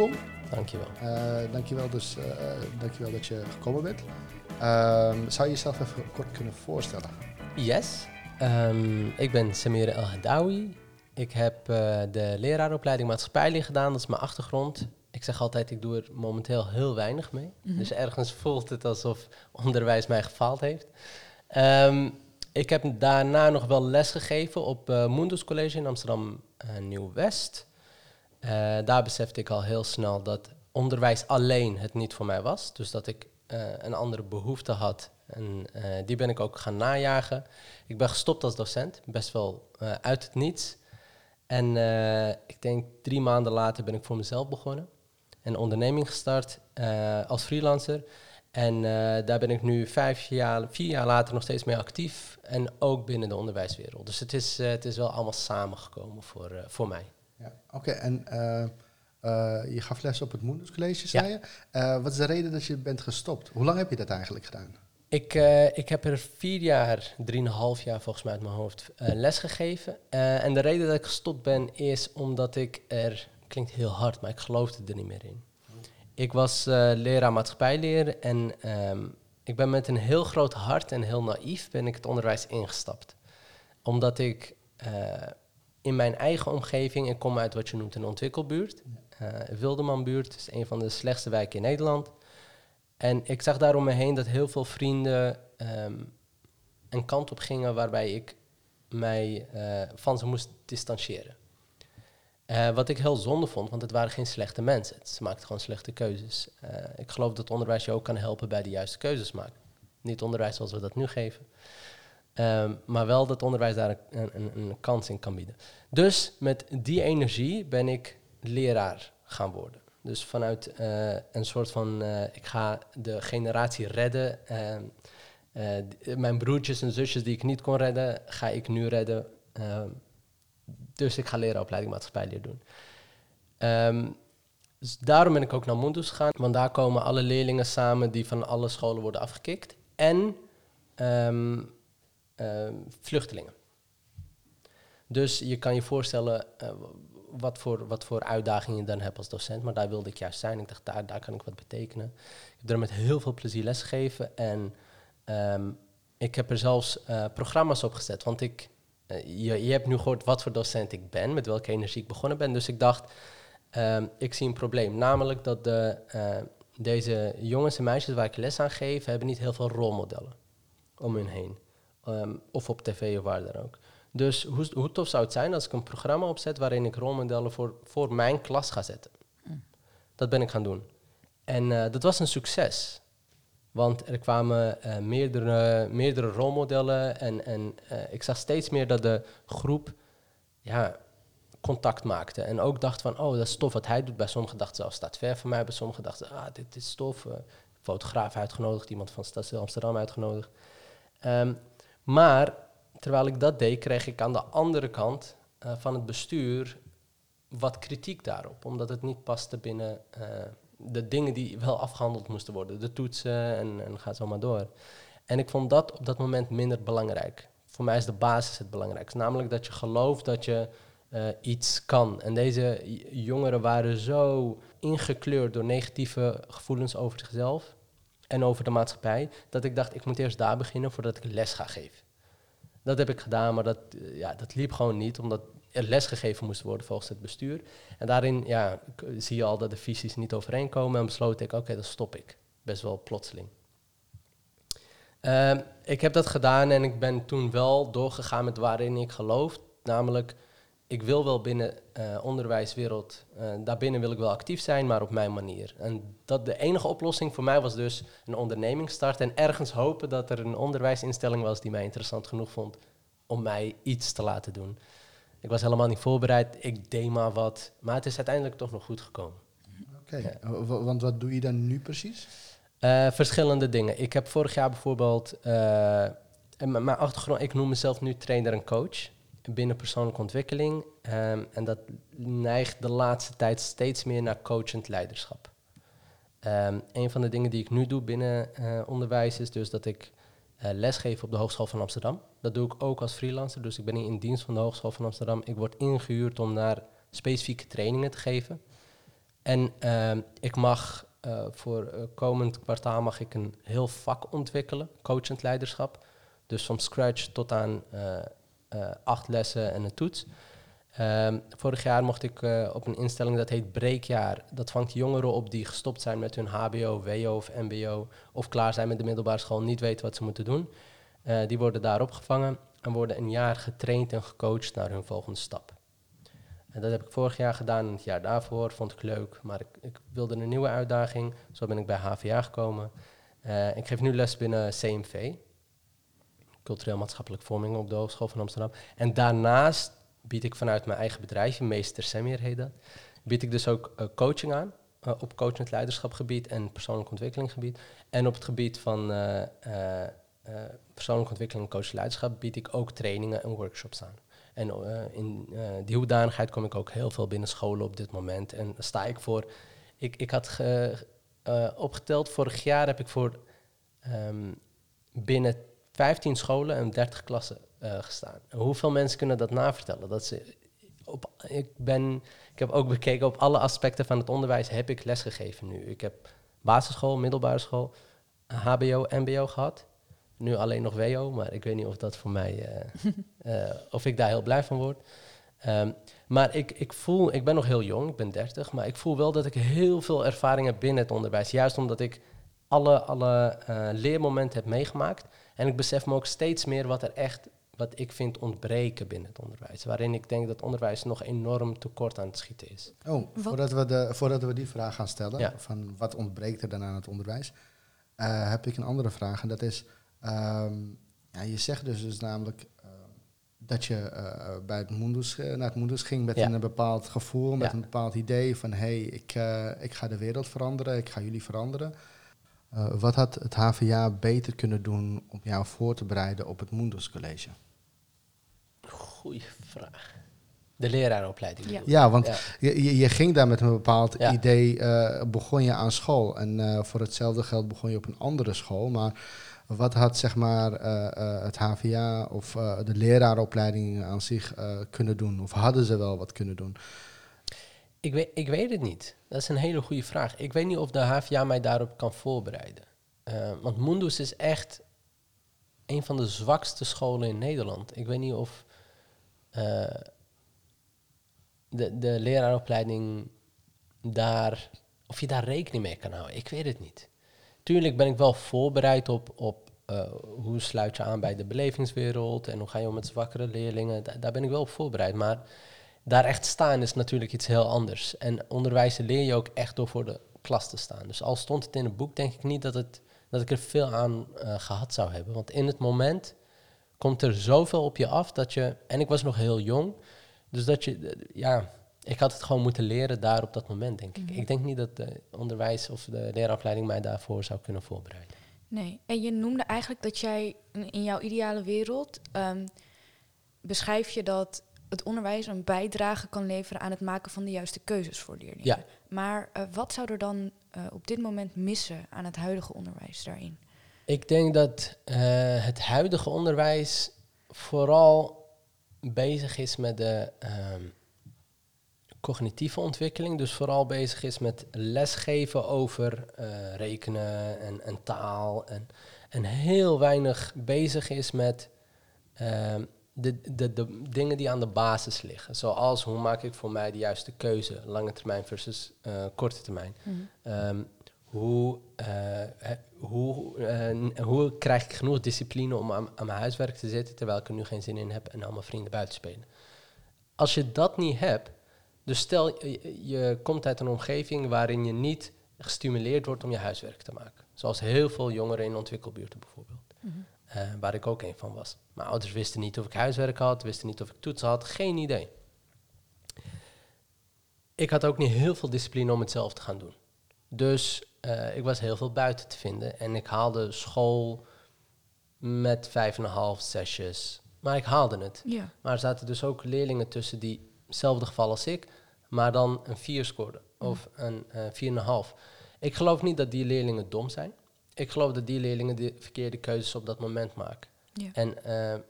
welkom. Dankjewel. Uh, dankjewel, dus, uh, dankjewel dat je gekomen bent. Uh, zou je jezelf even kort kunnen voorstellen? Yes. Um, ik ben Samir El Hadawi. Ik heb uh, de leraaropleiding maatschappijleer gedaan, dat is mijn achtergrond. Ik zeg altijd, ik doe er momenteel heel weinig mee. Mm -hmm. Dus ergens voelt het alsof onderwijs mij gefaald heeft. Um, ik heb daarna nog wel les gegeven op uh, Mundus College in Amsterdam uh, Nieuw-West. Uh, daar besefte ik al heel snel dat onderwijs alleen het niet voor mij was. Dus dat ik een andere behoefte had. En die ben ik ook gaan najagen. Ik ben gestopt als docent, best wel uit het niets. En ik denk drie maanden later ben ik voor mezelf begonnen. Een onderneming gestart als freelancer. En daar ben ik nu vijf jaar, vier jaar later nog steeds mee actief. En ook binnen de onderwijswereld. Dus het is, het is wel allemaal samengekomen voor, voor mij. Ja, Oké, okay, en je gaf les op het Moenders College, zei ja. je. wat is de reden dat je bent gestopt? Hoe lang heb je dat eigenlijk gedaan? Ik, ik heb er vier jaar, drieënhalf jaar volgens mij uit mijn hoofd, les gegeven. en de reden dat ik gestopt ben is omdat ik er, klinkt heel hard, maar ik geloofde er niet meer in. Ik was uh, leraar maatschappijleer en um, ik ben met een heel groot hart en heel naïef ben ik het onderwijs ingestapt. Omdat ik uh, in mijn eigen omgeving, ik kom uit wat je noemt een ontwikkelbuurt, uh, Wildemanbuurt, is een van de slechtste wijken in Nederland. En ik zag daar om me heen dat heel veel vrienden um, een kant op gingen waarbij ik mij van ze moest distancieren. Uh, wat ik heel zonde vond, want het waren geen slechte mensen. Ze maakten gewoon slechte keuzes. Ik geloof dat onderwijs je ook kan helpen bij de juiste keuzes maken. Niet onderwijs zoals we dat nu geven. Um, maar wel dat onderwijs daar een, een, een, kans in kan bieden. Dus met die energie ben ik leraar gaan worden. Dus vanuit uh, een soort van, ik ga de generatie redden. Ehm, mijn broertjes en zusjes die ik niet kon redden, ga ik nu redden. Ehm, dus ik ga leren opleiding maatschappijleer doen. Um, daarom ben ik ook naar Mundus gegaan, want daar komen alle leerlingen samen die van alle scholen worden afgekikt. En vluchtelingen. Dus je kan je voorstellen uh, wat, voor, wat voor uitdagingen je dan hebt als docent. Maar daar wilde ik juist zijn. Ik dacht, daar, daar kan ik wat betekenen. Ik heb er met heel veel plezier lesgegeven. En ik heb er zelfs uh, programma's op gezet. Want ik uh, je, je hebt nu gehoord wat voor docent ik ben, met welke energie ik begonnen ben. Dus ik dacht, um, ik zie een probleem. Namelijk dat de, deze jongens en meisjes waar ik les aan geef, hebben niet heel veel rolmodellen om hun heen. Um, of op tv of waar dan ook. Dus hoe, hoe, tof zou het zijn als ik een programma opzet waarin ik rolmodellen voor, voor mijn klas ga zetten? Mm. Dat ben ik gaan doen. En uh, dat was een succes. Want er kwamen uh, meerdere, meerdere rolmodellen en, en uh, ik zag steeds meer dat de groep ja, contact maakte. En ook dacht van, oh, dat is tof wat hij doet. Bij sommigen dachten zelfs, staat ver van mij. Bij sommigen dachten, ah, dit is tof. Fotograaf uitgenodigd, iemand van Stadsdeel Amsterdam uitgenodigd. Um, maar terwijl ik dat deed, kreeg ik aan de andere kant van het bestuur wat kritiek daarop. Omdat het niet paste binnen de dingen die wel afgehandeld moesten worden. De toetsen en, en gaat zo maar door. En ik vond dat op dat moment minder belangrijk. Voor mij is de basis het belangrijkste. Namelijk dat je gelooft dat je uh, iets kan. En deze jongeren waren zo ingekleurd door negatieve gevoelens over zichzelf en over de maatschappij, dat ik dacht, ik moet eerst daar beginnen voordat ik les ga geven. Dat heb ik gedaan, maar dat, uh, ja, dat liep gewoon niet, omdat er lesgegeven moest worden volgens het bestuur. En daarin ja, zie je al dat de visies niet overeenkomen en besloot ik, oké, okay, dan stop ik. Best wel plotseling. Uh, ik heb dat gedaan en ik ben toen wel doorgegaan met waarin ik geloof. Namelijk, ik wil wel binnen uh, onderwijswereld, uh, daarbinnen wil ik wel actief zijn, maar op mijn manier. En dat de enige oplossing voor mij was dus een onderneming starten en ergens hopen dat er een onderwijsinstelling was die mij interessant genoeg vond om mij iets te laten doen. Ik was helemaal niet voorbereid. Ik deed maar wat. Maar het is uiteindelijk toch nog goed gekomen. Oké, okay. ja. want wat doe je dan nu precies? Uh, verschillende dingen. Ik heb vorig jaar bijvoorbeeld... Mijn achtergrond, ik noem mezelf nu trainer en coach binnen persoonlijke ontwikkeling. Um, en dat neigt de laatste tijd steeds meer naar coachend leiderschap. Um, een van de dingen die ik nu doe binnen uh, onderwijs is dus dat ik uh, lesgeven op de Hogeschool van Amsterdam. Dat doe ik ook als freelancer, dus ik ben in dienst van de Hogeschool van Amsterdam. Ik word ingehuurd om naar specifieke trainingen te geven. En ehm, ik mag eh, voor eh, komend kwartaal mag ik een heel vak ontwikkelen, coachend leiderschap. Dus van scratch tot aan eh, eh, acht lessen en een toets. Ehm, vorig jaar mocht ik eh, op een instelling dat heet Breekjaar. Dat vangt jongeren op die gestopt zijn met hun HBO, WO of MBO. Of klaar zijn met de middelbare school, niet weten wat ze moeten doen. Eh, die worden daar opgevangen en worden een jaar getraind en gecoacht naar hun volgende stap. En dat heb ik vorig jaar gedaan en het jaar daarvoor. Vond ik leuk, maar ik, ik wilde een nieuwe uitdaging. Zo ben ik bij HVA gekomen. Eh, ik geef nu les binnen CMV, Cultureel Maatschappelijk Vorming op de Hogeschool van Amsterdam. En daarnaast bied ik vanuit mijn eigen bedrijfje, Meester Semir heet dat, bied ik dus ook eh, coaching aan. eh, op coachend leiderschapgebied en persoonlijk ontwikkelinggebied. En op het gebied van eh, eh, persoonlijke ontwikkeling en coaching leiderschap bied ik ook trainingen en workshops aan. En in die hoedanigheid kom ik ook heel veel binnen scholen op dit moment. En sta ik voor. Ik, ik had ge, opgeteld, vorig jaar heb ik voor ehm, binnen 15 scholen en 30 klassen eh, gestaan. En hoeveel mensen kunnen dat navertellen? Dat ze op, ik, ben, ik heb ook bekeken op alle aspecten van het onderwijs heb ik lesgegeven nu. Ik heb basisschool, middelbare school, HBO, MBO gehad. Nu alleen nog WO, maar ik weet niet of dat voor mij, eh, eh, of ik daar heel blij van word. Ehm, maar ik, ik voel, ik ben nog heel jong, ik ben 30, maar ik voel wel dat ik heel veel ervaring heb binnen het onderwijs. Juist omdat ik alle, alle eh, leermomenten heb meegemaakt. En ik besef me ook steeds meer wat er echt, wat ik vind ontbreken binnen het onderwijs. Waarin ik denk dat onderwijs nog enorm tekort aan het schieten is. Oh, Wat- voordat we, de, voordat we die vraag gaan stellen, Ja. van wat ontbreekt er dan aan het onderwijs, eh, heb ik een andere vraag. En dat is, ehm, ja, je zegt dus, dus namelijk eh, dat je eh, bij het eh, naar het Mundus ging met Ja. een bepaald gevoel, met Ja. een bepaald idee van, hé, hey, ik, eh, ik ga de wereld veranderen, ik ga jullie veranderen. Eh, wat had het HVA beter kunnen doen om jou voor te bereiden op het Mundus College? Goeie vraag. De leraaropleiding. Ja. want Ja. Je, je, ging daar met een bepaald Ja. idee, eh, begon je aan school. En eh, voor hetzelfde geld begon je op een andere school. Maar wat had zeg maar eh, eh, het HVA of eh, de leraaropleiding aan zich eh, kunnen doen? Of hadden ze wel wat kunnen doen? Ik, weet, ik weet het niet. Dat is een hele goede vraag. Ik weet niet of de HVA mij daarop kan voorbereiden. Eh, want Mundus is echt een van de zwakste scholen in Nederland. Ik weet niet of eh, de, de leraaropleiding daar, of je daar rekening mee kan houden. Ik weet het niet. Tuurlijk ben ik wel voorbereid op, op eh, hoe sluit je aan bij de belevingswereld en hoe ga je om met zwakkere leerlingen. Da- daar ben ik wel op voorbereid. Maar daar echt staan is natuurlijk iets heel anders. En onderwijzen leer je ook echt door voor de klas te staan. Dus al stond het in het boek, denk ik niet dat, het, dat ik er veel aan eh, gehad zou hebben. Want in het moment komt er zoveel op je af dat je... En ik was nog heel jong, dus dat je... eh, ja, ik had het gewoon moeten leren daar op dat moment, denk ik. Ik denk niet dat de onderwijs of de leraaropleiding mij daarvoor zou kunnen voorbereiden. Nee, en je noemde eigenlijk dat jij in in jouw ideale wereld ehm, beschrijf je dat het onderwijs een bijdrage kan leveren aan het maken van de juiste keuzes voor leerlingen. Ja. Maar eh, wat zou er dan eh, op dit moment missen aan het huidige onderwijs daarin? Ik denk dat eh, het huidige onderwijs vooral bezig is met de ehm, cognitieve ontwikkeling. Dus vooral bezig is met lesgeven over rekenen en, en taal. En, en heel weinig bezig is met ehm, de, de, de dingen die aan de basis liggen. Zoals hoe maak ik voor mij de juiste keuze, lange termijn versus eh, korte termijn. Ehm, hoe, eh, hoe, eh, hoe krijg ik genoeg discipline om aan, aan mijn huiswerk te zitten terwijl ik er nu geen zin in heb en al mijn vrienden buiten spelen? Als je dat niet hebt, dus stel je, je komt uit een omgeving waarin je niet gestimuleerd wordt om je huiswerk te maken. Zoals heel veel jongeren in ontwikkelbuurten bijvoorbeeld. Eh, waar ik ook een van was. Mijn ouders wisten niet of ik huiswerk had, wisten niet of ik toetsen had, geen idee. Ik had ook niet heel veel discipline om het zelf te gaan doen. Dus eh, ik was heel veel buiten te vinden. En ik haalde school met vijf en een half, zesjes. Maar ik haalde het. Ja. Maar er zaten dus ook leerlingen tussen die hetzelfde geval als ik, maar dan een 4 scoorden of een eh, vier en een half. Ik geloof niet dat die leerlingen dom zijn. Ik geloof dat die leerlingen de verkeerde keuzes op dat moment maken. Ja. En eh,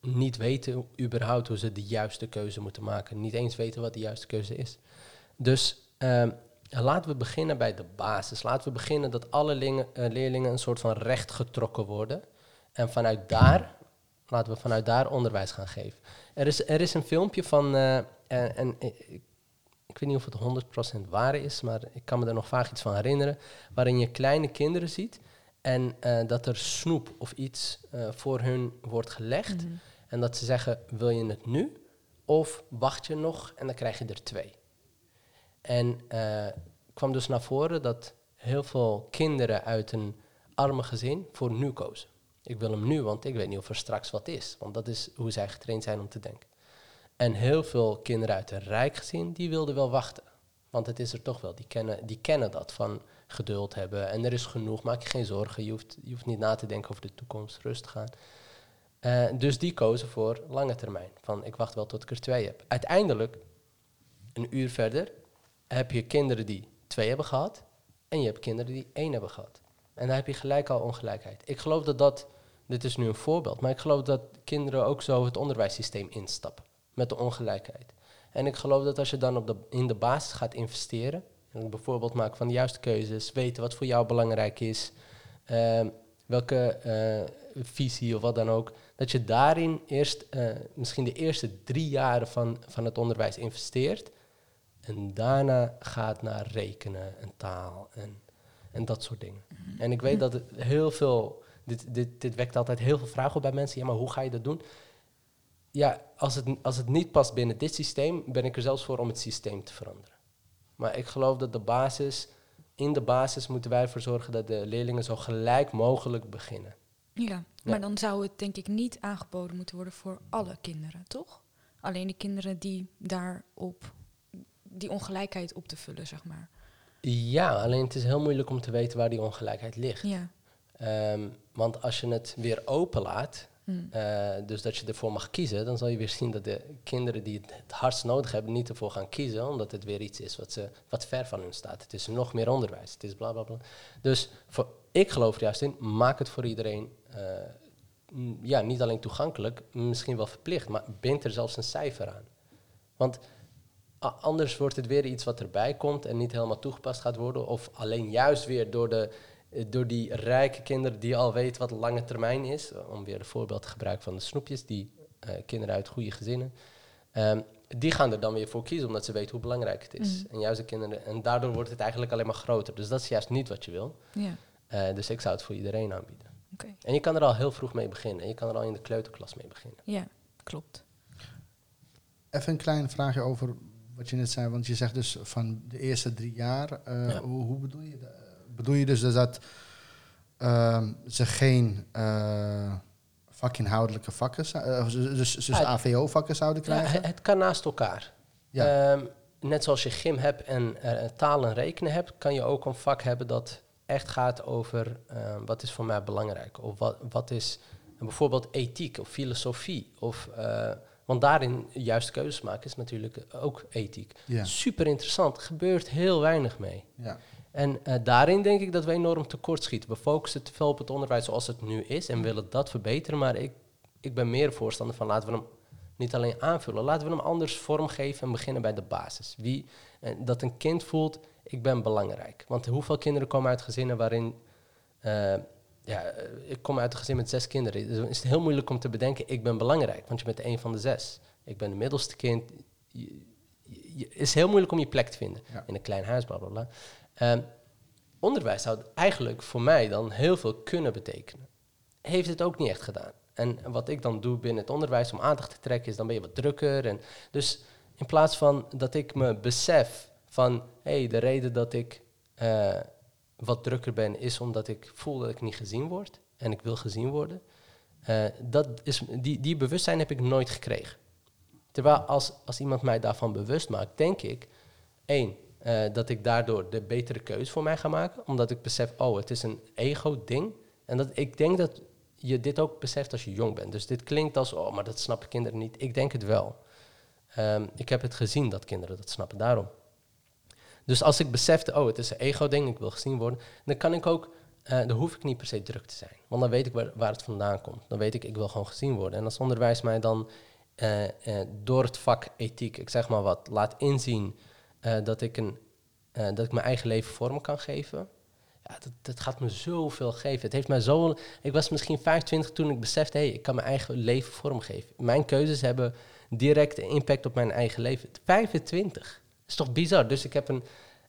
niet weten überhaupt hoe ze de juiste keuze moeten maken. Niet eens weten wat de juiste keuze is. Dus ehm, En laten we beginnen bij de basis. Laten we beginnen dat alle eh, leerlingen een soort van recht getrokken worden. En vanuit daar, laten we vanuit daar onderwijs gaan geven. Er is, er is een filmpje van, eh, en, en ik, ik weet niet of het 100% waar is, maar ik kan me er nog vaak iets van herinneren. Waarin je kleine kinderen ziet en eh, dat er snoep of iets eh, voor hun wordt gelegd. Mhm. En dat ze zeggen, wil je het nu? Of wacht je nog en dan krijg je er twee. En eh kwam dus naar voren dat heel veel kinderen uit een arme gezin voor nu kozen. Ik wil hem nu, want ik weet niet of er straks wat is. Want dat is hoe zij getraind zijn om te denken. En heel veel kinderen uit een rijk gezin, die wilden wel wachten. Want het is er toch wel. Die kennen, die kennen dat van geduld hebben. En er is genoeg, maak je geen zorgen. Je hoeft, je hoeft niet na te denken over de toekomst, rustig aan. Eh, dus die kozen voor lange termijn. Van ik wacht wel tot ik er twee heb. Uiteindelijk, een uur verder, heb je kinderen die twee hebben gehad. En je hebt kinderen die één hebben gehad. En dan heb je gelijk al ongelijkheid. Ik geloof dat dat, dit is nu een voorbeeld, maar ik geloof dat kinderen ook zo het onderwijssysteem instappen. Met de ongelijkheid. En ik geloof dat als je dan op de, in de basis gaat investeren, en bijvoorbeeld maken van de juiste keuzes, weten wat voor jou belangrijk is, ehm, welke eh, visie of wat dan ook, dat je daarin eerst eh, misschien de eerste drie jaren van, van het onderwijs investeert en daarna gaat naar rekenen en taal en, en dat soort dingen. En ik weet dat heel veel, dit, dit, dit wekt altijd heel veel vragen op bij mensen, ja maar hoe ga je dat doen? Ja, als het, als het niet past binnen dit systeem, ben ik er zelfs voor om het systeem te veranderen. Maar ik geloof dat de basis, in de basis moeten wij ervoor zorgen dat de leerlingen zo gelijk mogelijk beginnen. Ja, maar dan zou het denk ik niet aangeboden moeten worden voor alle kinderen, toch? Alleen de kinderen die daarop, die ongelijkheid op te vullen, zeg maar. Ja, alleen het is heel moeilijk om te weten waar die ongelijkheid ligt. Ja. Ehm, want als je het weer openlaat, Hm. eh, dus dat je ervoor mag kiezen, dan zal je weer zien dat de kinderen die het hardst nodig hebben, niet ervoor gaan kiezen, omdat het weer iets is wat, ze, wat ver van hun staat. Het is nog meer onderwijs, het is bla bla bla. Dus ik geloof er juist in, maak het voor iedereen, eh, ja, niet alleen toegankelijk, misschien wel verplicht, maar bind er zelfs een cijfer aan. Want anders wordt het weer iets wat erbij komt en niet helemaal toegepast gaat worden, of alleen juist weer door de door die rijke kinderen die al weten wat lange termijn is, eh, om weer een voorbeeld te gebruiken van de snoepjes, die eh, kinderen uit goede gezinnen, ehm, die gaan er dan weer voor kiezen omdat ze weten hoe belangrijk het is. Mhm. En juist de kinderen, en daardoor wordt het eigenlijk alleen maar groter. Dus dat is juist niet wat je wil. Ja, Eh, dus ik zou het voor iedereen aanbieden. oké. En je kan er al heel vroeg mee beginnen. Je kan er al in de kleuterklas mee beginnen. Ja, klopt. Even een klein vraagje over wat je net zei. Want je zegt dus van de eerste drie jaar. eh, Ja. hoe, hoe bedoel je dat? Bedoel je dus dat ehm, ze geen vakinhoudelijke vakken, eh, dus, dus, dus Ja, AVO-vakken zouden krijgen? het, het kan naast elkaar. Ja. Ehm, net zoals je gym hebt en eh, taal en rekenen hebt, kan je ook een vak hebben dat echt gaat over ehm, wat is voor mij belangrijk. Of wat, wat is bijvoorbeeld ethiek of filosofie. Of, eh, want daarin juist keuzes maken is natuurlijk ook ethiek. ja. Super interessant, gebeurt heel weinig mee. ja. En eh, daarin denk ik dat we enorm tekort schieten. We focussen te veel op het onderwijs zoals het nu is en willen dat verbeteren. Maar ik, ik ben meer voorstander van laten we hem niet alleen aanvullen, laten we hem anders vormgeven en beginnen bij de basis. Wie, en dat een kind voelt, ik ben belangrijk. Want hoeveel kinderen komen uit gezinnen waarin. eh, ja, eh, ik kom uit een gezin met zes kinderen. Dus is het heel moeilijk om te bedenken, ik ben belangrijk, want je bent een van de zes. Ik ben de middelste kind. Het is heel moeilijk om je plek te vinden Ja. in een klein huis, bla bla bla. Ehm, onderwijs zou eigenlijk voor mij dan heel veel kunnen betekenen. Heeft het ook niet echt gedaan. En wat ik dan doe binnen het onderwijs om aandacht te trekken, is dan ben je wat drukker. En dus in plaats van dat ik me besef van, hé, hey, de reden dat ik eh, wat drukker ben, is omdat ik voel dat ik niet gezien word. En ik wil gezien worden. Eh, dat is, die, die bewustzijn heb ik nooit gekregen. Terwijl als, als iemand mij daarvan bewust maakt, denk ik, één, eh, dat ik daardoor de betere keuze voor mij ga maken. Omdat ik besef, oh, het is een ego-ding. En dat, ik denk dat je dit ook beseft als je jong bent. Dus dit klinkt als, oh, maar dat snappen kinderen niet. Ik denk het wel. Ehm, ik heb het gezien dat kinderen dat snappen, daarom. Dus als ik besefte, oh, het is een ego-ding, ik wil gezien worden, dan kan ik ook, eh, dan hoef ik niet per se druk te zijn. Want dan weet ik waar, het vandaan komt. Dan weet ik, ik wil gewoon gezien worden. En als onderwijs mij dan eh, door het vak ethiek, ik zeg maar wat, laat inzien eh, dat ik een eh, dat ik mijn eigen leven vorm kan geven. Ja, dat, dat gaat me zoveel geven. Het heeft mij zo. Ik was misschien 25 toen ik besefte, hé, hey, ik kan mijn eigen leven vormgeven. Mijn keuzes hebben directe impact op mijn eigen leven. 25. Dat is toch bizar? Dus ik heb een,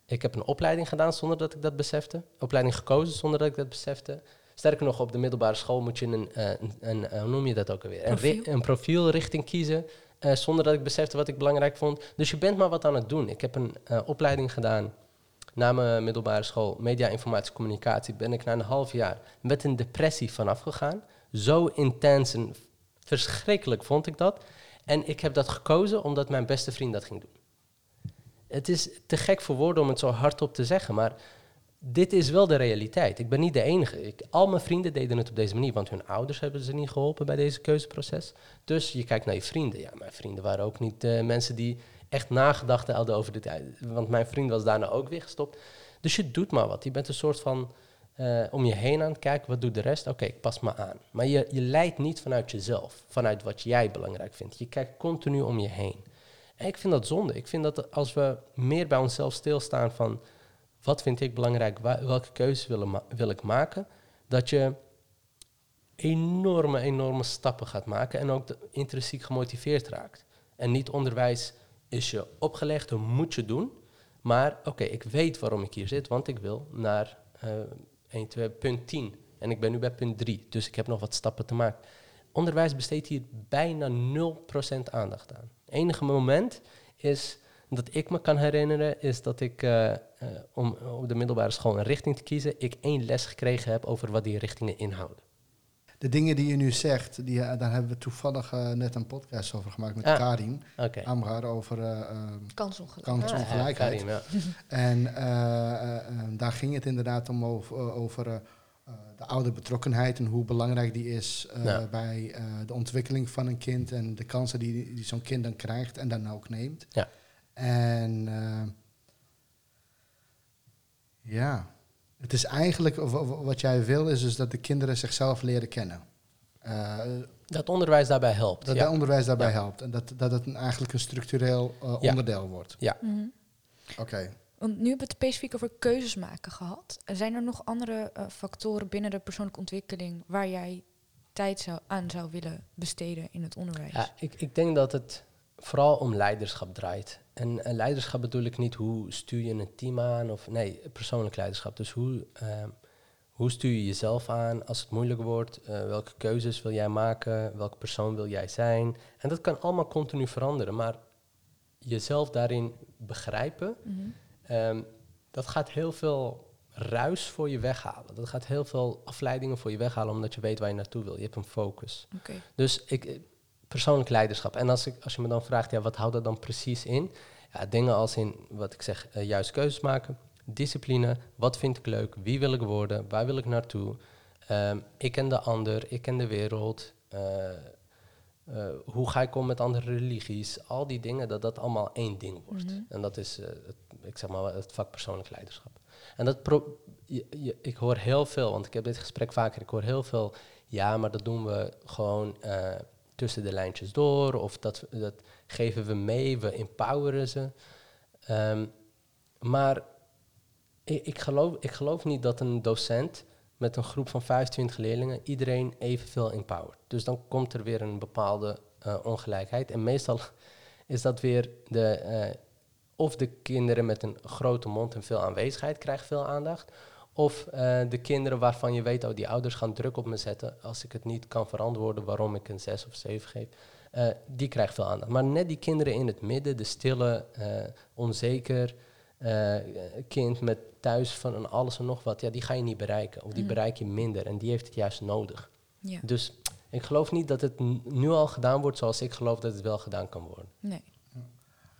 ik heb een opleiding gedaan zonder dat ik dat besefte. Opleiding gekozen zonder dat ik dat besefte. Sterker nog, op de middelbare school moet je een, uh, een, een hoe noem je dat ook alweer? Profiel. Een, een profielrichting kiezen. Uh, zonder dat ik besefte wat ik belangrijk vond. Dus je bent maar wat aan het doen. Ik heb een uh, opleiding gedaan na mijn middelbare school, media, informatie, communicatie, ben ik na een half jaar met een depressie vanaf gegaan. Zo intens en verschrikkelijk vond ik dat. En ik heb dat gekozen omdat mijn beste vriend dat ging doen. Het is te gek voor woorden om het zo hardop te zeggen, maar dit is wel de realiteit. Ik ben niet de enige. Ik, al mijn vrienden deden het op deze manier, want hun ouders hebben ze niet geholpen bij deze keuzeproces. Dus je kijkt naar je vrienden. Ja, mijn vrienden waren ook niet uh, mensen die echt nagedacht hadden over dit. Want mijn vriend was daarna ook weer gestopt. Dus je doet maar wat. Je bent een soort van uh, om je heen aan het kijken. Wat doet de rest? Oké, ik pas me aan. Maar je, je leidt niet vanuit jezelf, vanuit wat jij belangrijk vindt. Je kijkt continu om je heen. En ik vind dat zonde. Ik vind dat als we meer bij onszelf stilstaan van wat vind ik belangrijk, welke keuzes wil, ik maken, dat je enorme, enorme stappen gaat maken en ook intrinsiek gemotiveerd raakt. En niet onderwijs is je opgelegd, dat moet je doen. Maar oké, ik weet waarom ik hier zit, want ik wil naar uh, 1, 2, punt 10. En ik ben nu bij punt 3, dus ik heb nog wat stappen te maken. Onderwijs besteedt hier bijna 0% aandacht aan. Het enige moment is dat ik me kan herinneren, is dat ik uh, uh, om op de middelbare school een richting te kiezen, ik één les gekregen heb over wat die richtingen inhouden de dingen die je nu zegt, die, daar hebben we toevallig uh, net een podcast over gemaakt met ah, Karin okay. Amgar over uh, kansongelijkheid. kansongelijkheid. Ah, ja, en daar ging het inderdaad om over, over de oude betrokkenheid en hoe belangrijk die is ja. bij de ontwikkeling van een kind en de kansen die, die zo'n kind dan krijgt en dan ook neemt. Ja. En ja. Het is eigenlijk, wat jij wil, is dus dat de kinderen zichzelf leren kennen. Uh, dat onderwijs daarbij helpt. Dat ja. het onderwijs daarbij ja. helpt. En dat, dat het een, eigenlijk een structureel uh, ja. onderdeel wordt. Ja. Mm -hmm. Oké. Okay. Want nu hebben we het specifiek over keuzes maken gehad. Zijn er nog andere uh, factoren binnen de persoonlijke ontwikkeling waar jij tijd zou, aan zou willen besteden in het onderwijs? Ja, ik, ik denk dat het vooral om leiderschap draait. En, en, leiderschap bedoel ik niet hoe stuur je een team aan of nee, persoonlijk leiderschap. Dus hoe, uh, hoe stuur je jezelf aan als het moeilijk wordt? Uh, welke keuzes wil jij maken? Welke persoon wil jij zijn? En dat kan allemaal continu veranderen, maar jezelf daarin begrijpen, mm -hmm. um, dat gaat heel veel ruis voor je weghalen. Dat gaat heel veel afleidingen voor je weghalen, omdat je weet waar je naartoe wil. Je hebt een focus. Okay. Dus ik, persoonlijk leiderschap. En als, ik, als je me dan vraagt, ja, wat houdt dat dan precies in? Ja, dingen als in, wat ik zeg, uh, juist keuzes maken, discipline, wat vind ik leuk, wie wil ik worden, waar wil ik naartoe, um, ik en de ander, ik en de wereld, uh, uh, hoe ga ik om met andere religies, al die dingen, dat dat allemaal één ding wordt. Mhm. En dat is, het, ik zeg maar, het vak persoonlijk leiderschap. En dat pro je, je, ik hoor heel veel, want ik heb dit gesprek vaker, ik hoor heel veel, ja, maar dat doen we gewoon tussen de lijntjes door, of dat, dat geven we mee, we empoweren ze. Um, maar ik, ik, geloof, ik geloof niet dat een docent met een groep van 25 leerlingen iedereen evenveel empowert. Dus dan komt er weer een bepaalde uh, ongelijkheid. En meestal is dat weer de, uh, of de kinderen met een grote mond en veel aanwezigheid krijgen veel aandacht, of uh, de kinderen waarvan je weet, oh, die ouders gaan druk op me zetten als ik het niet kan verantwoorden waarom ik een 6 of 7 geef. Uh, die krijgt veel aandacht. Maar net die kinderen in het midden, de stille, uh, onzeker kind met thuis van een alles en nog wat, ja, die ga je niet bereiken. Of die mm. bereik je minder en die heeft het juist nodig. Ja. Dus ik geloof niet dat het nu al gedaan wordt zoals ik geloof dat het wel gedaan kan worden. Nee.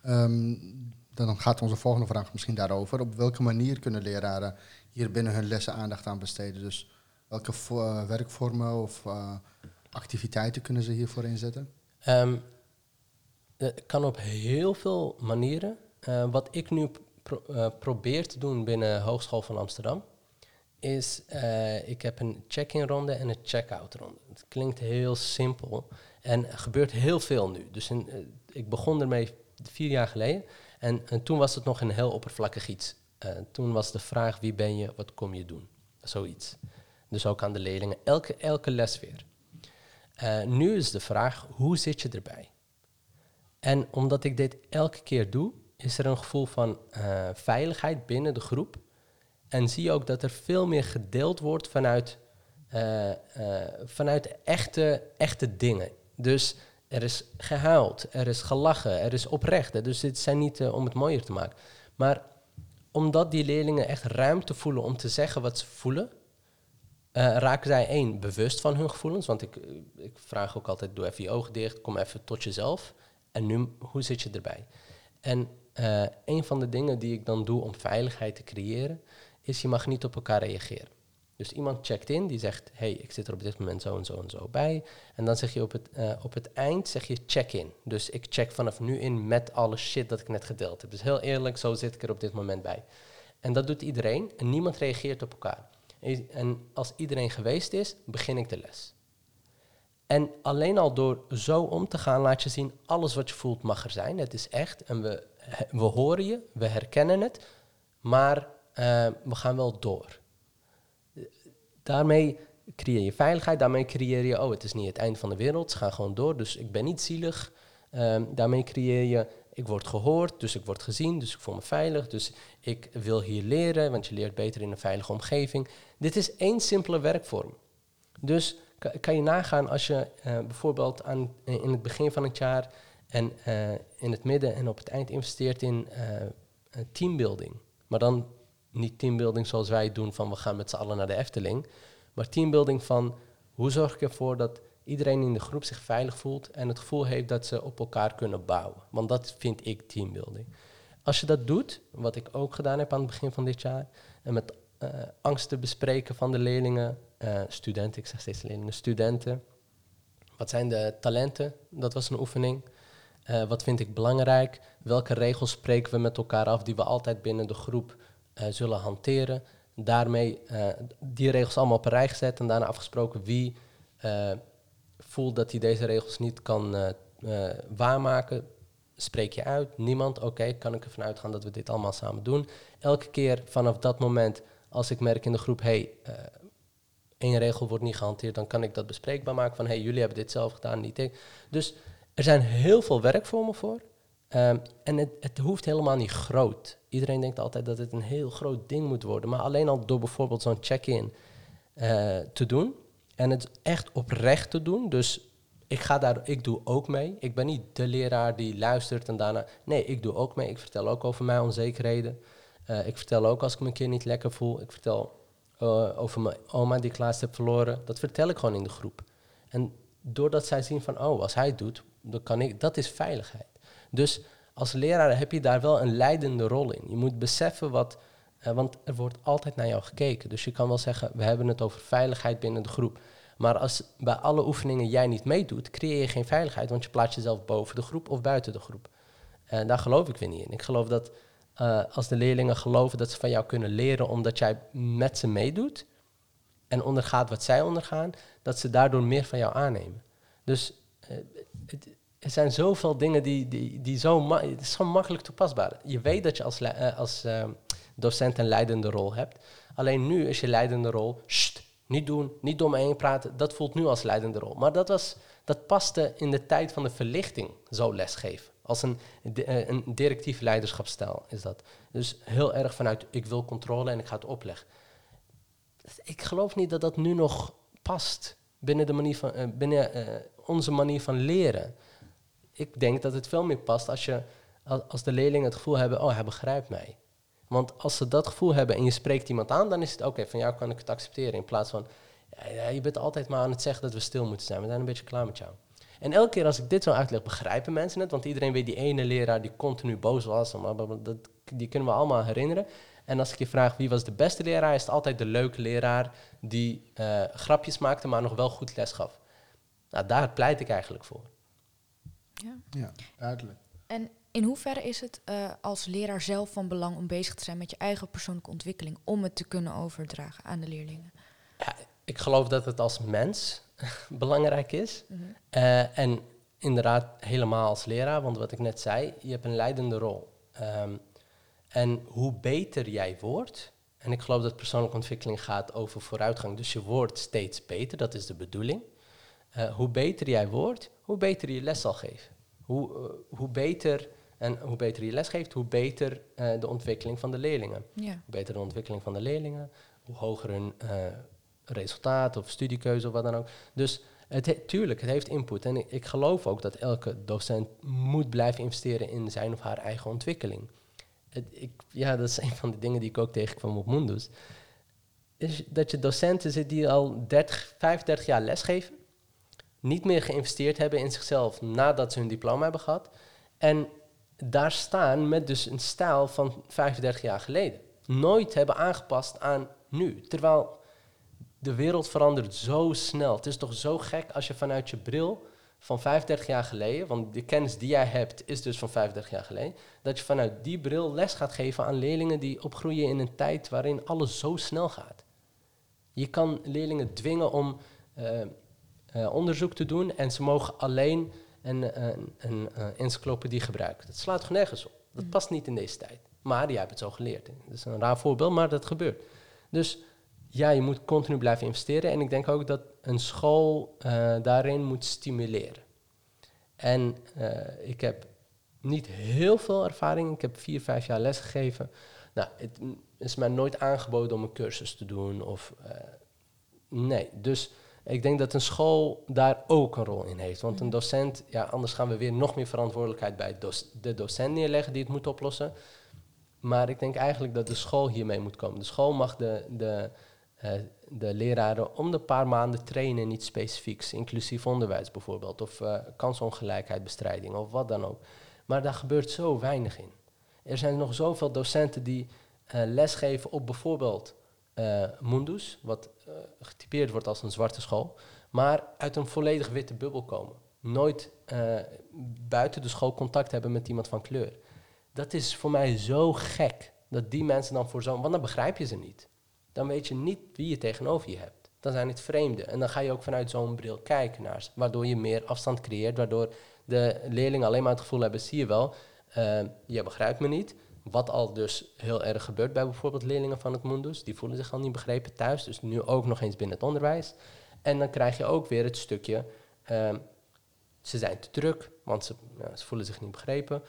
Um, dan gaat onze volgende vraag misschien daarover. Op welke manier kunnen leraren hier binnen hun lessen aandacht aan besteden? Dus welke uh, werkvormen of uh, activiteiten kunnen ze hiervoor inzetten? Um, het kan op heel veel manieren. Wat ik nu pro probeer te doen binnen Hogeschool van Amsterdam, is ik heb een check-in ronde en een check-out ronde. Het klinkt heel simpel en er gebeurt heel veel nu. Dus ik begon ermee vier jaar geleden. En, en, toen was het nog een heel oppervlakkig iets. Eh, toen was de vraag, wie ben je, wat kom je doen? Zoiets. Dus ook aan de leerlingen, elke, elke les weer. Eh, nu is de vraag, hoe zit je erbij? En omdat ik dit elke keer doe, is er een gevoel van eh, veiligheid binnen de groep. En zie je ook dat er veel meer gedeeld wordt vanuit, vanuit echte, echte dingen. Dus er is gehuild, er is gelachen, er is oprecht. Dus dit zijn niet om het mooier te maken. Maar omdat die leerlingen echt ruimte voelen om te zeggen wat ze voelen, uh, raken zij één bewust van hun gevoelens. Want ik, ik vraag ook altijd: doe even je ogen dicht, kom even tot jezelf. En nu, hoe zit je erbij? En uh, een van de dingen die ik dan doe om veiligheid te creëren, is je mag niet op elkaar reageren. Dus iemand checkt in, die zegt, hey, ik zit er op dit moment zo en zo en zo bij. En dan zeg je op het, uh, op het eind, zeg je check in. Dus ik check vanaf nu in met alle shit dat ik net gedeeld heb. Dus heel eerlijk, zo zit ik er op dit moment bij. En dat doet iedereen en niemand reageert op elkaar. En als iedereen geweest is, begin ik de les. En alleen al door zo om te gaan, laat je zien, alles wat je voelt mag er zijn. Het is echt en we, we horen je, we herkennen het, maar uh, we gaan wel door. Daarmee creëer je veiligheid, daarmee creëer je, oh, het is niet het eind van de wereld, ze gaan gewoon door, dus ik ben niet zielig. Um, daarmee creëer je, ik word gehoord, dus ik word gezien, dus ik voel me veilig, dus ik wil hier leren, want je leert beter in een veilige omgeving. Dit is één simpele werkvorm. Dus kan je nagaan als je uh, bijvoorbeeld aan, in het begin van het jaar en uh, in het midden en op het eind investeert in uh, teambuilding. Maar dan niet teambuilding zoals wij doen van we gaan met z'n allen naar de Efteling. Maar teambuilding van hoe zorg ik ervoor dat iedereen in de groep zich veilig voelt en het gevoel heeft dat ze op elkaar kunnen bouwen. Want dat vind ik teambuilding. Als je dat doet, wat ik ook gedaan heb aan het begin van dit jaar, en met uh, angsten bespreken van de leerlingen, uh, studenten, ik zeg steeds leerlingen, studenten. Wat zijn de talenten? Dat was een oefening. Uh, wat vind ik belangrijk? Welke regels spreken we met elkaar af die we altijd binnen de groep zullen hanteren? Daarmee die regels allemaal op een rij gezet en daarna afgesproken wie voelt dat hij deze regels niet kan waarmaken. Spreek je uit, niemand, oké, kan ik ervan uitgaan dat we dit allemaal samen doen. Elke keer vanaf dat moment als ik merk in de groep, hey, één regel wordt niet gehanteerd, dan kan ik dat bespreekbaar maken van, hey, jullie hebben dit zelf gedaan, niet ik. Dus er zijn heel veel werkvormen voor. Um, en het, het, hoeft helemaal niet groot. Iedereen denkt altijd dat het een heel groot ding moet worden. Maar alleen al door bijvoorbeeld zo'n check-in uh, te doen. En het echt oprecht te doen. Dus ik ga daar, ik doe ook mee. Ik ben niet de leraar die luistert en daarna. Nee, ik doe ook mee. Ik vertel ook over mijn onzekerheden. Uh, ik vertel ook als ik me een keer niet lekker voel. Ik vertel uh, over mijn oma die ik laatst heb verloren. Dat vertel ik gewoon in de groep. En doordat zij zien van, oh, als hij het doet, dan kan ik, dat is veiligheid. Dus als leraar heb je daar wel een leidende rol in. Je moet beseffen wat, uh, want er wordt altijd naar jou gekeken. Dus je kan wel zeggen, we hebben het over veiligheid binnen de groep. Maar als bij alle oefeningen jij niet meedoet, creëer je geen veiligheid, want je plaatst jezelf boven de groep of buiten de groep. En daar geloof ik weer niet in. Ik geloof dat uh, als de leerlingen geloven dat ze van jou kunnen leren omdat jij met ze meedoet en ondergaat wat zij ondergaan, dat ze daardoor meer van jou aannemen. Dus uh, het, er zijn zoveel dingen die, die, die zo, het is zo makkelijk toepasbaar. Je weet dat je als, uh, als docent een leidende rol hebt. Alleen nu is je leidende rol, sst, niet doen, niet door me heen praten. Dat voelt nu als leidende rol. Maar dat, was, dat paste in de tijd van de verlichting, zo lesgeven. Als een, eh, een directief leiderschapsstijl is dat. Dus heel erg vanuit ik wil controle en ik ga het opleggen. Ik geloof niet dat dat nu nog past binnen, de manier van, uh, binnen onze manier van leren. Ik denk dat het veel meer past als, je, als de leerlingen het gevoel hebben, oh hij begrijpt mij. Want als ze dat gevoel hebben en je spreekt iemand aan, dan is het oké, van jou kan ik het accepteren. In plaats van, ja, je bent altijd maar aan het zeggen dat we stil moeten zijn. We zijn een beetje klaar met jou. En elke keer als ik dit zo uitleg, begrijpen mensen het. Want iedereen weet die ene leraar die continu boos was. Dat, die kunnen we allemaal herinneren. En als ik je vraag wie was de beste leraar, is het altijd de leuke leraar die uh, grapjes maakte, maar nog wel goed les gaf. Nou, daar pleit ik eigenlijk voor. Ja, ja duidelijk. En in hoeverre is het uh, als leraar zelf van belang om bezig te zijn met je eigen persoonlijke ontwikkeling, om het te kunnen overdragen aan de leerlingen? Ja, ik geloof dat het als mens belangrijk is. Mm -hmm. uh, en inderdaad helemaal als leraar, want wat ik net zei, je hebt een leidende rol. Um, En hoe beter jij wordt, en ik geloof dat persoonlijke ontwikkeling gaat over vooruitgang, dus je wordt steeds beter, dat is de bedoeling. Eh, hoe beter jij wordt, hoe beter je les zal geven. Hoe, eh, hoe beter en hoe beter je les geeft, hoe beter eh, de ontwikkeling van de leerlingen. Ja. Hoe beter de ontwikkeling van de leerlingen, hoe hoger hun resultaat of studiekeuze of wat dan ook. Dus het he- tuurlijk, het heeft input. En ik, ik geloof ook dat elke docent moet blijven investeren in zijn of haar eigen ontwikkeling. Het, ik, ja, dat is een van de dingen die ik ook tegenkwam op Mundus. Is dat je docenten zit die al 30, 35 jaar lesgeven, niet meer geïnvesteerd hebben in zichzelf nadat ze hun diploma hebben gehad. En daar staan met dus een stijl van 35 jaar geleden. Nooit hebben aangepast aan nu. Terwijl de wereld verandert zo snel. Het is toch zo gek als je vanuit je bril van 35 jaar geleden, want de kennis die jij hebt is dus van 35 jaar geleden, dat je vanuit die bril les gaat geven aan leerlingen die opgroeien in een tijd waarin alles zo snel gaat. Je kan leerlingen dwingen om eh, eh, onderzoek te doen en ze mogen alleen een, een, een, eh, encyclopedie gebruiken. Dat slaat toch nergens op. Dat past niet in deze tijd. Maar jij hebt het zo geleerd. Dat is een raar voorbeeld, maar dat gebeurt. Dus ja, je moet continu blijven investeren. En ik denk ook dat een school eh, daarin moet stimuleren. En ik heb niet heel veel ervaring. Ik heb vier, vijf jaar lesgegeven. Nou, het is mij nooit aangeboden om een cursus te doen. Of, nee, dus ik denk dat een school daar ook een rol in heeft. Want een docent, ja, anders gaan we weer nog meer verantwoordelijkheid bij de docent neerleggen die het moet oplossen. Maar ik denk eigenlijk dat de school hiermee moet komen. De school mag de, de, eh, de leraren om de paar maanden trainen in iets specifieks. Inclusief onderwijs bijvoorbeeld. Of eh kansongelijkheidbestrijding of wat dan ook. Maar daar gebeurt zo weinig in. Er zijn nog zoveel docenten die eh, lesgeven op bijvoorbeeld Mundus, wat getypeerd wordt als een zwarte school, maar uit een volledig witte bubbel komen. Nooit eh, buiten de school contact hebben met iemand van kleur. Dat is voor mij zo gek dat die mensen dan voor zo'n. Want dan begrijp je ze niet. Dan weet je niet wie je tegenover je hebt. Dan zijn het vreemden. En dan ga je ook vanuit zo'n bril kijken naar. Waardoor je meer afstand creëert. Waardoor de leerlingen alleen maar het gevoel hebben: zie je wel, eh, je begrijpt me niet. Wat al dus heel erg gebeurt bij bijvoorbeeld leerlingen van het Mundus. Die voelen zich al niet begrepen thuis. Dus nu ook nog eens binnen het onderwijs. En dan krijg je ook weer het stukje. eh, ze zijn te druk, want ze, ja, ze voelen zich niet begrepen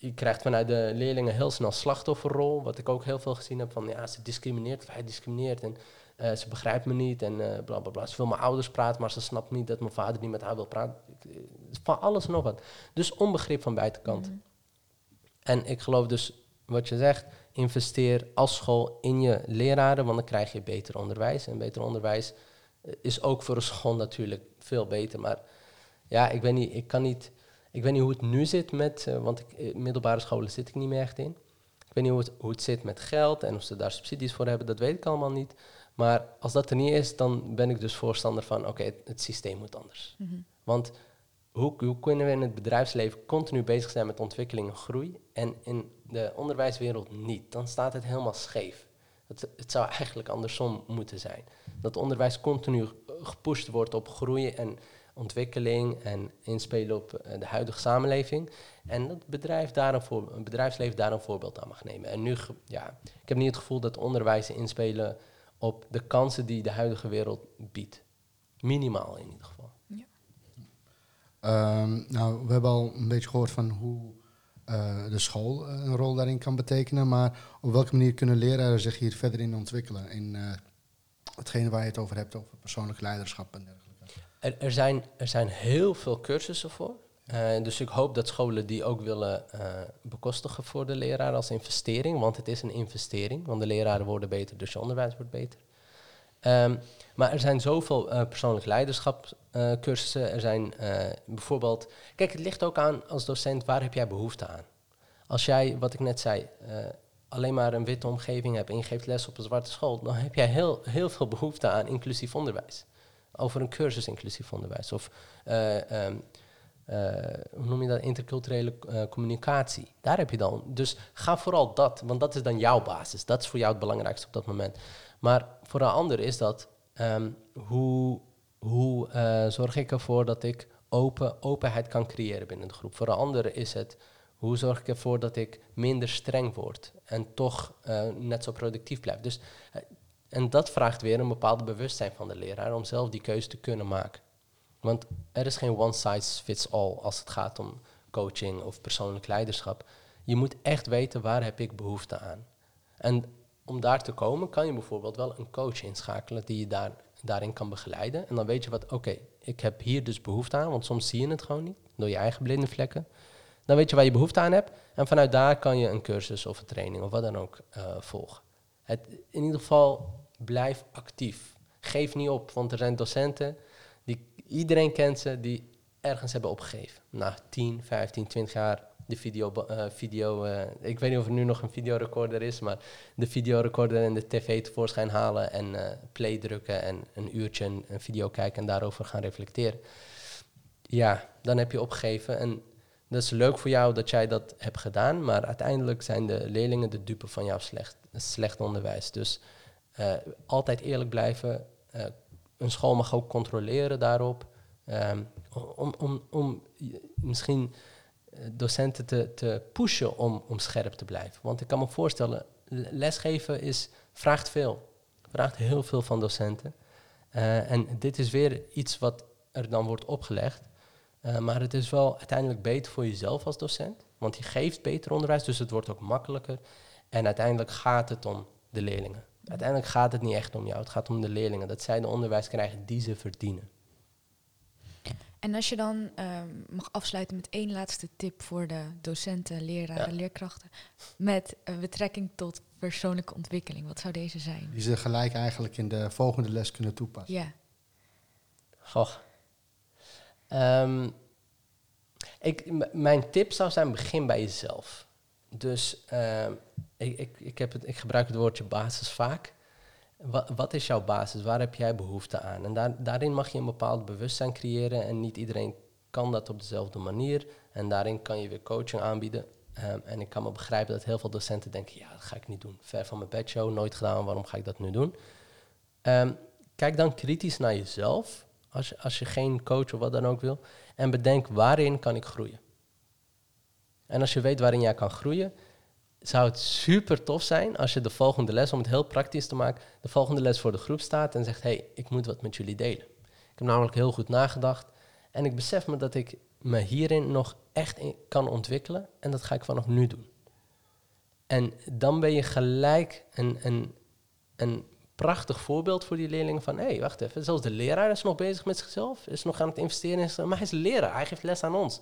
je krijgt vanuit de leerlingen heel snel slachtofferrol. Wat ik ook heel veel gezien heb van ja, ze discrimineert of hij discrimineert. En eh, ze begrijpt me niet en eh bla bla bla. Ze wil mijn ouders praten, maar ze snapt niet dat mijn vader niet met haar wil praten. Eh, Van alles en nog wat. Dus onbegrip van buitenkant. En ik geloof dus wat je zegt, investeer als school in je leraren, want dan krijg je beter onderwijs. En beter onderwijs eh, is ook voor een school natuurlijk veel beter. Maar ja, ik weet niet, ik kan niet. Ik weet niet hoe het nu zit met, eh, want ik, eh, middelbare scholen zit ik niet meer echt in. Ik weet niet hoe het, hoe het zit met geld en of ze daar subsidies voor hebben, dat weet ik allemaal niet. Maar als dat er niet is, dan ben ik dus voorstander van, oké, het, het systeem moet anders. Want hoe, hoe kunnen we in het bedrijfsleven continu bezig zijn met ontwikkeling en groei en in de onderwijswereld niet? Dan staat het helemaal scheef. Het, het zou eigenlijk andersom moeten zijn. Dat onderwijs continu gepusht wordt op groei en ontwikkeling en inspelen op eh, de huidige samenleving. En dat bedrijf daar een voor, het bedrijfsleven daar een voorbeeld aan mag nemen. En nu, ja, ik heb niet het gevoel dat onderwijs inspelen op de kansen die de huidige wereld biedt. Minimaal in ieder geval. Ehm, nou, we hebben al een beetje gehoord van hoe eh, de school eh, een rol daarin kan betekenen. Maar op welke manier kunnen leraren zich hier verder in ontwikkelen? In eh, hetgene waar je het over hebt, over persoonlijk leiderschap en dergelijke. Er, zijn, er zijn heel veel cursussen voor. Dus ik hoop dat scholen die ook willen bekostigen voor de leraren als investering. Want het is een investering, want de leraren worden beter, dus je onderwijs wordt beter. Ehm, maar er zijn zoveel eh, persoonlijk leiderschapscursussen. er zijn eh, bijvoorbeeld... Kijk, het ligt ook aan als docent, waar heb jij behoefte aan? Als jij, wat ik net zei, eh, alleen maar een witte omgeving hebt en je geeft les op een zwarte school... dan heb jij heel, heel veel behoefte aan inclusief onderwijs. Over een cursus inclusief onderwijs. Of eh, ehm, eh, hoe noem je dat, interculturele eh, communicatie. Daar heb je dan. Dus ga vooral dat, want dat is dan jouw basis. Dat is voor jou het belangrijkste op dat moment. Maar voor een ander is dat, ehm, hoe, hoe eh, zorg ik ervoor dat ik open, openheid kan creëren binnen de groep. Voor een ander is het, Hoe zorg ik ervoor dat ik minder streng word en toch eh, net zo productief blijf? Dus, eh, en dat vraagt weer een bepaald bewustzijn van de leraar om zelf die keuze te kunnen maken. Want er is geen one size fits all als het gaat om coaching of persoonlijk leiderschap. Je moet echt weten waar heb ik behoefte aan. En om daar te komen kan je bijvoorbeeld wel een coach inschakelen die je daar, daarin kan begeleiden. En dan weet je wat, oké, ik heb hier dus behoefte aan, want soms zie je het gewoon niet door je eigen blinde vlekken. Dan weet je waar je behoefte aan hebt en vanuit daar kan je een cursus of een training of wat dan ook uh, volgen. Het, in ieder geval blijf actief. Geef niet op, want er zijn docenten, die, iedereen kent ze, die ergens hebben opgegeven. Na 10, 15, 20 jaar de video, uh, video uh, ik weet niet of er nu nog een videorecorder is, maar de videorecorder en de tv tevoorschijn halen en uh, play drukken en een uurtje een, video kijken en daarover gaan reflecteren. Ja, dan heb je opgegeven en dat is leuk voor jou dat jij dat hebt gedaan, maar uiteindelijk zijn de leerlingen de dupe van jouw slecht, slecht onderwijs. Dus altijd eerlijk blijven. een school mag ook controleren daarop. Um, om, om, om misschien eh, docenten te, te pushen om, om scherp te blijven. Want ik kan me voorstellen, lesgeven is, vraagt veel. Vraagt heel veel van docenten. Uh, en dit is weer iets wat er dan wordt opgelegd. Uh, maar het is wel uiteindelijk beter voor jezelf als docent. Want je geeft beter onderwijs, dus het wordt ook makkelijker. En uiteindelijk gaat het om de leerlingen. Uiteindelijk gaat het niet echt om jou, het gaat om de leerlingen. Dat zij de onderwijs krijgen die ze verdienen. En als je dan ehm, mag afsluiten met één laatste tip voor de docenten, leraren, leerkrachten, met betrekking tot persoonlijke ontwikkeling, wat zou deze zijn? Die ze gelijk eigenlijk in de volgende les kunnen toepassen. Ja. Goh. Um, ik, mijn tip zou zijn, begin bij jezelf. Dus uh, ik, ik, ik, heb het, ik gebruik het woordje basis vaak. Wat, wat, is jouw basis? Waar heb jij behoefte aan? En daar, daarin mag je een bepaald bewustzijn creëren. En niet iedereen kan dat op dezelfde manier. En daarin kan je weer coaching aanbieden. Um, en ik kan me begrijpen dat heel veel docenten denken: ja, dat ga ik niet doen. Ver van mijn bedshow, nooit gedaan, waarom ga ik dat nu doen? Um, kijk dan kritisch naar jezelf, als je, als je geen coach of wat dan ook wil. En bedenk waarin kan ik groeien. En als je weet waarin jij kan groeien, zou het super tof zijn als je de volgende les, om het heel praktisch te maken, de volgende les voor de groep staat en zegt: hey, ik moet wat met jullie delen. Ik heb namelijk heel goed nagedacht en ik besef me dat ik me hierin nog echt kan ontwikkelen en dat ga ik vanaf nu doen. En dan ben je gelijk een, een, een prachtig voorbeeld voor die leerlingen van, hé, hey, wacht even, zelfs de leraar is nog bezig met zichzelf, is nog aan het investeren maar hij is leraar, hij geeft les aan ons.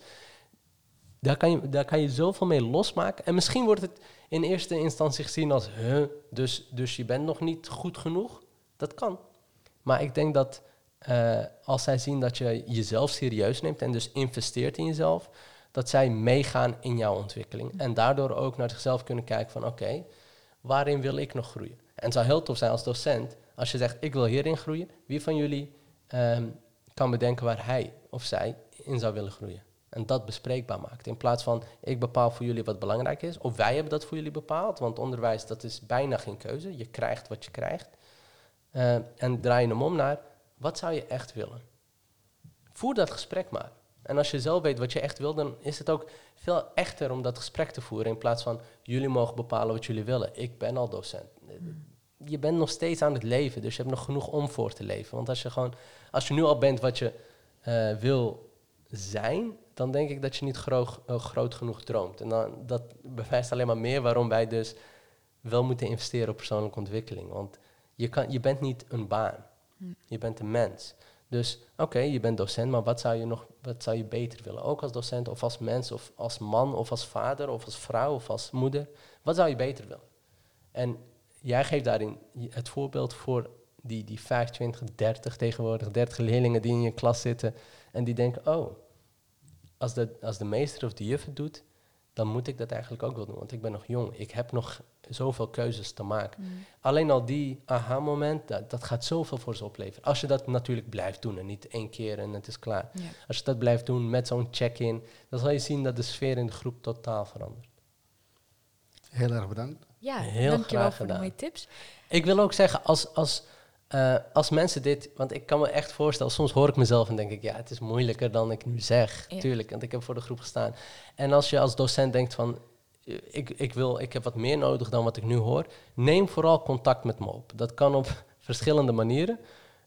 Daar kan, je, daar kan je zoveel mee losmaken. En misschien wordt het in eerste instantie gezien als, huh, dus, dus je bent nog niet goed genoeg. Dat kan. Maar ik denk dat uh, als zij zien dat je jezelf serieus neemt en dus investeert in jezelf, dat zij meegaan in jouw ontwikkeling. En daardoor ook naar zichzelf kunnen kijken van, oké, waarin wil ik nog groeien? En het zou heel tof zijn als docent, als je zegt, ik wil hierin groeien. Wie van jullie um, kan bedenken waar hij of zij in zou willen groeien? En dat bespreekbaar maakt. In plaats van ik bepaal voor jullie wat belangrijk is. Of wij hebben dat voor jullie bepaald. Want onderwijs, dat is bijna geen keuze. Je krijgt wat je krijgt. Uh, en draai je hem om naar wat zou je echt willen? Voer dat gesprek maar. En als je zelf weet wat je echt wil, dan is het ook veel echter om dat gesprek te voeren. In plaats van jullie mogen bepalen wat jullie willen. Ik ben al docent. Je bent nog steeds aan het leven, dus je hebt nog genoeg om voor te leven. Want als je gewoon, als je nu al bent wat je uh, wil zijn, dan denk ik dat je niet groot, uh, groot genoeg droomt. En dan, dat bewijst alleen maar meer waarom wij dus wel moeten investeren op persoonlijke ontwikkeling. Want je, kan, je bent niet een baan. Hm. Je bent een mens. Dus oké, je bent docent, maar wat zou je nog wat zou je beter willen? Ook als docent of als mens of als man of als vader of als vrouw of als moeder. Wat zou je beter willen? En jij geeft daarin het voorbeeld voor die, die 25, 30 tegenwoordig, 30 leerlingen die in je klas zitten en die denken, oh, als de, als de meester of de juf het doet, dan moet ik dat eigenlijk ook wel doen. Want ik ben nog jong. Ik heb nog zoveel keuzes te maken. Mm. Alleen al die aha-moment, dat, dat, gaat zoveel voor ze opleveren. Als je dat natuurlijk blijft doen en niet één keer en het is klaar. Als je dat blijft doen met zo'n check-in, dan zal je zien dat de sfeer in de groep totaal verandert. Heel erg bedankt. Ja, Heel dankjewel voor de mooie tips. Ik wil ook zeggen, als, als eh, als mensen dit, want ik kan me echt voorstellen, soms hoor ik mezelf en denk ik, ja, het is moeilijker dan ik nu zeg. Ja. Tuurlijk, want ik heb voor de groep gestaan. En als je als docent denkt van, eh, ik, ik, wil, ik heb wat meer nodig dan wat ik nu hoor, neem vooral contact met me op. Dat kan op verschillende manieren.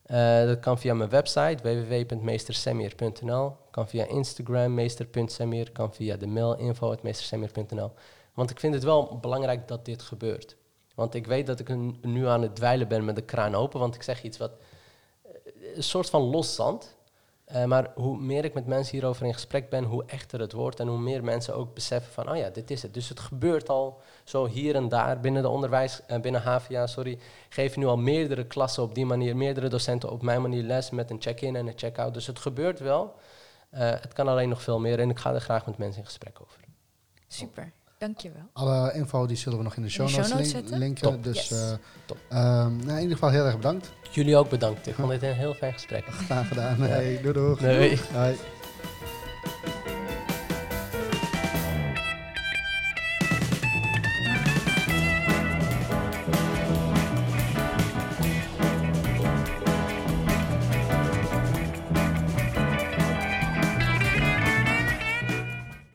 Eh, dat kan via mijn website www.meestersemir.nl, kan via Instagram meester.semir, kan via de mail info.meestersemir.nl. Want ik vind het wel belangrijk dat dit gebeurt. Want ik weet dat ik nu aan het dweilen ben met de kraan open, want ik zeg iets wat eh, een soort van los zand. Eh, maar hoe meer ik met mensen hierover in gesprek ben, hoe echter het wordt en hoe meer mensen ook beseffen van, oh ja, dit is het. Dus het gebeurt al zo hier en daar binnen de onderwijs, eh, binnen HVA, sorry, geven nu al meerdere klassen op die manier, meerdere docenten op mijn manier les met een check-in en een check-out. Dus het gebeurt wel. Het kan alleen nog veel meer en ik ga er graag met mensen in gesprek over. Super, dankjewel. Alle info die zullen we nog in de In show de notes, show notes link- zetten? linken. Top. Dus Yes. eh, Top. ehm, nou, in ieder geval heel erg bedankt. Jullie ook bedankt. Ik vond dit een heel fijn gesprek. Graag gedaan. Hey, doei doei.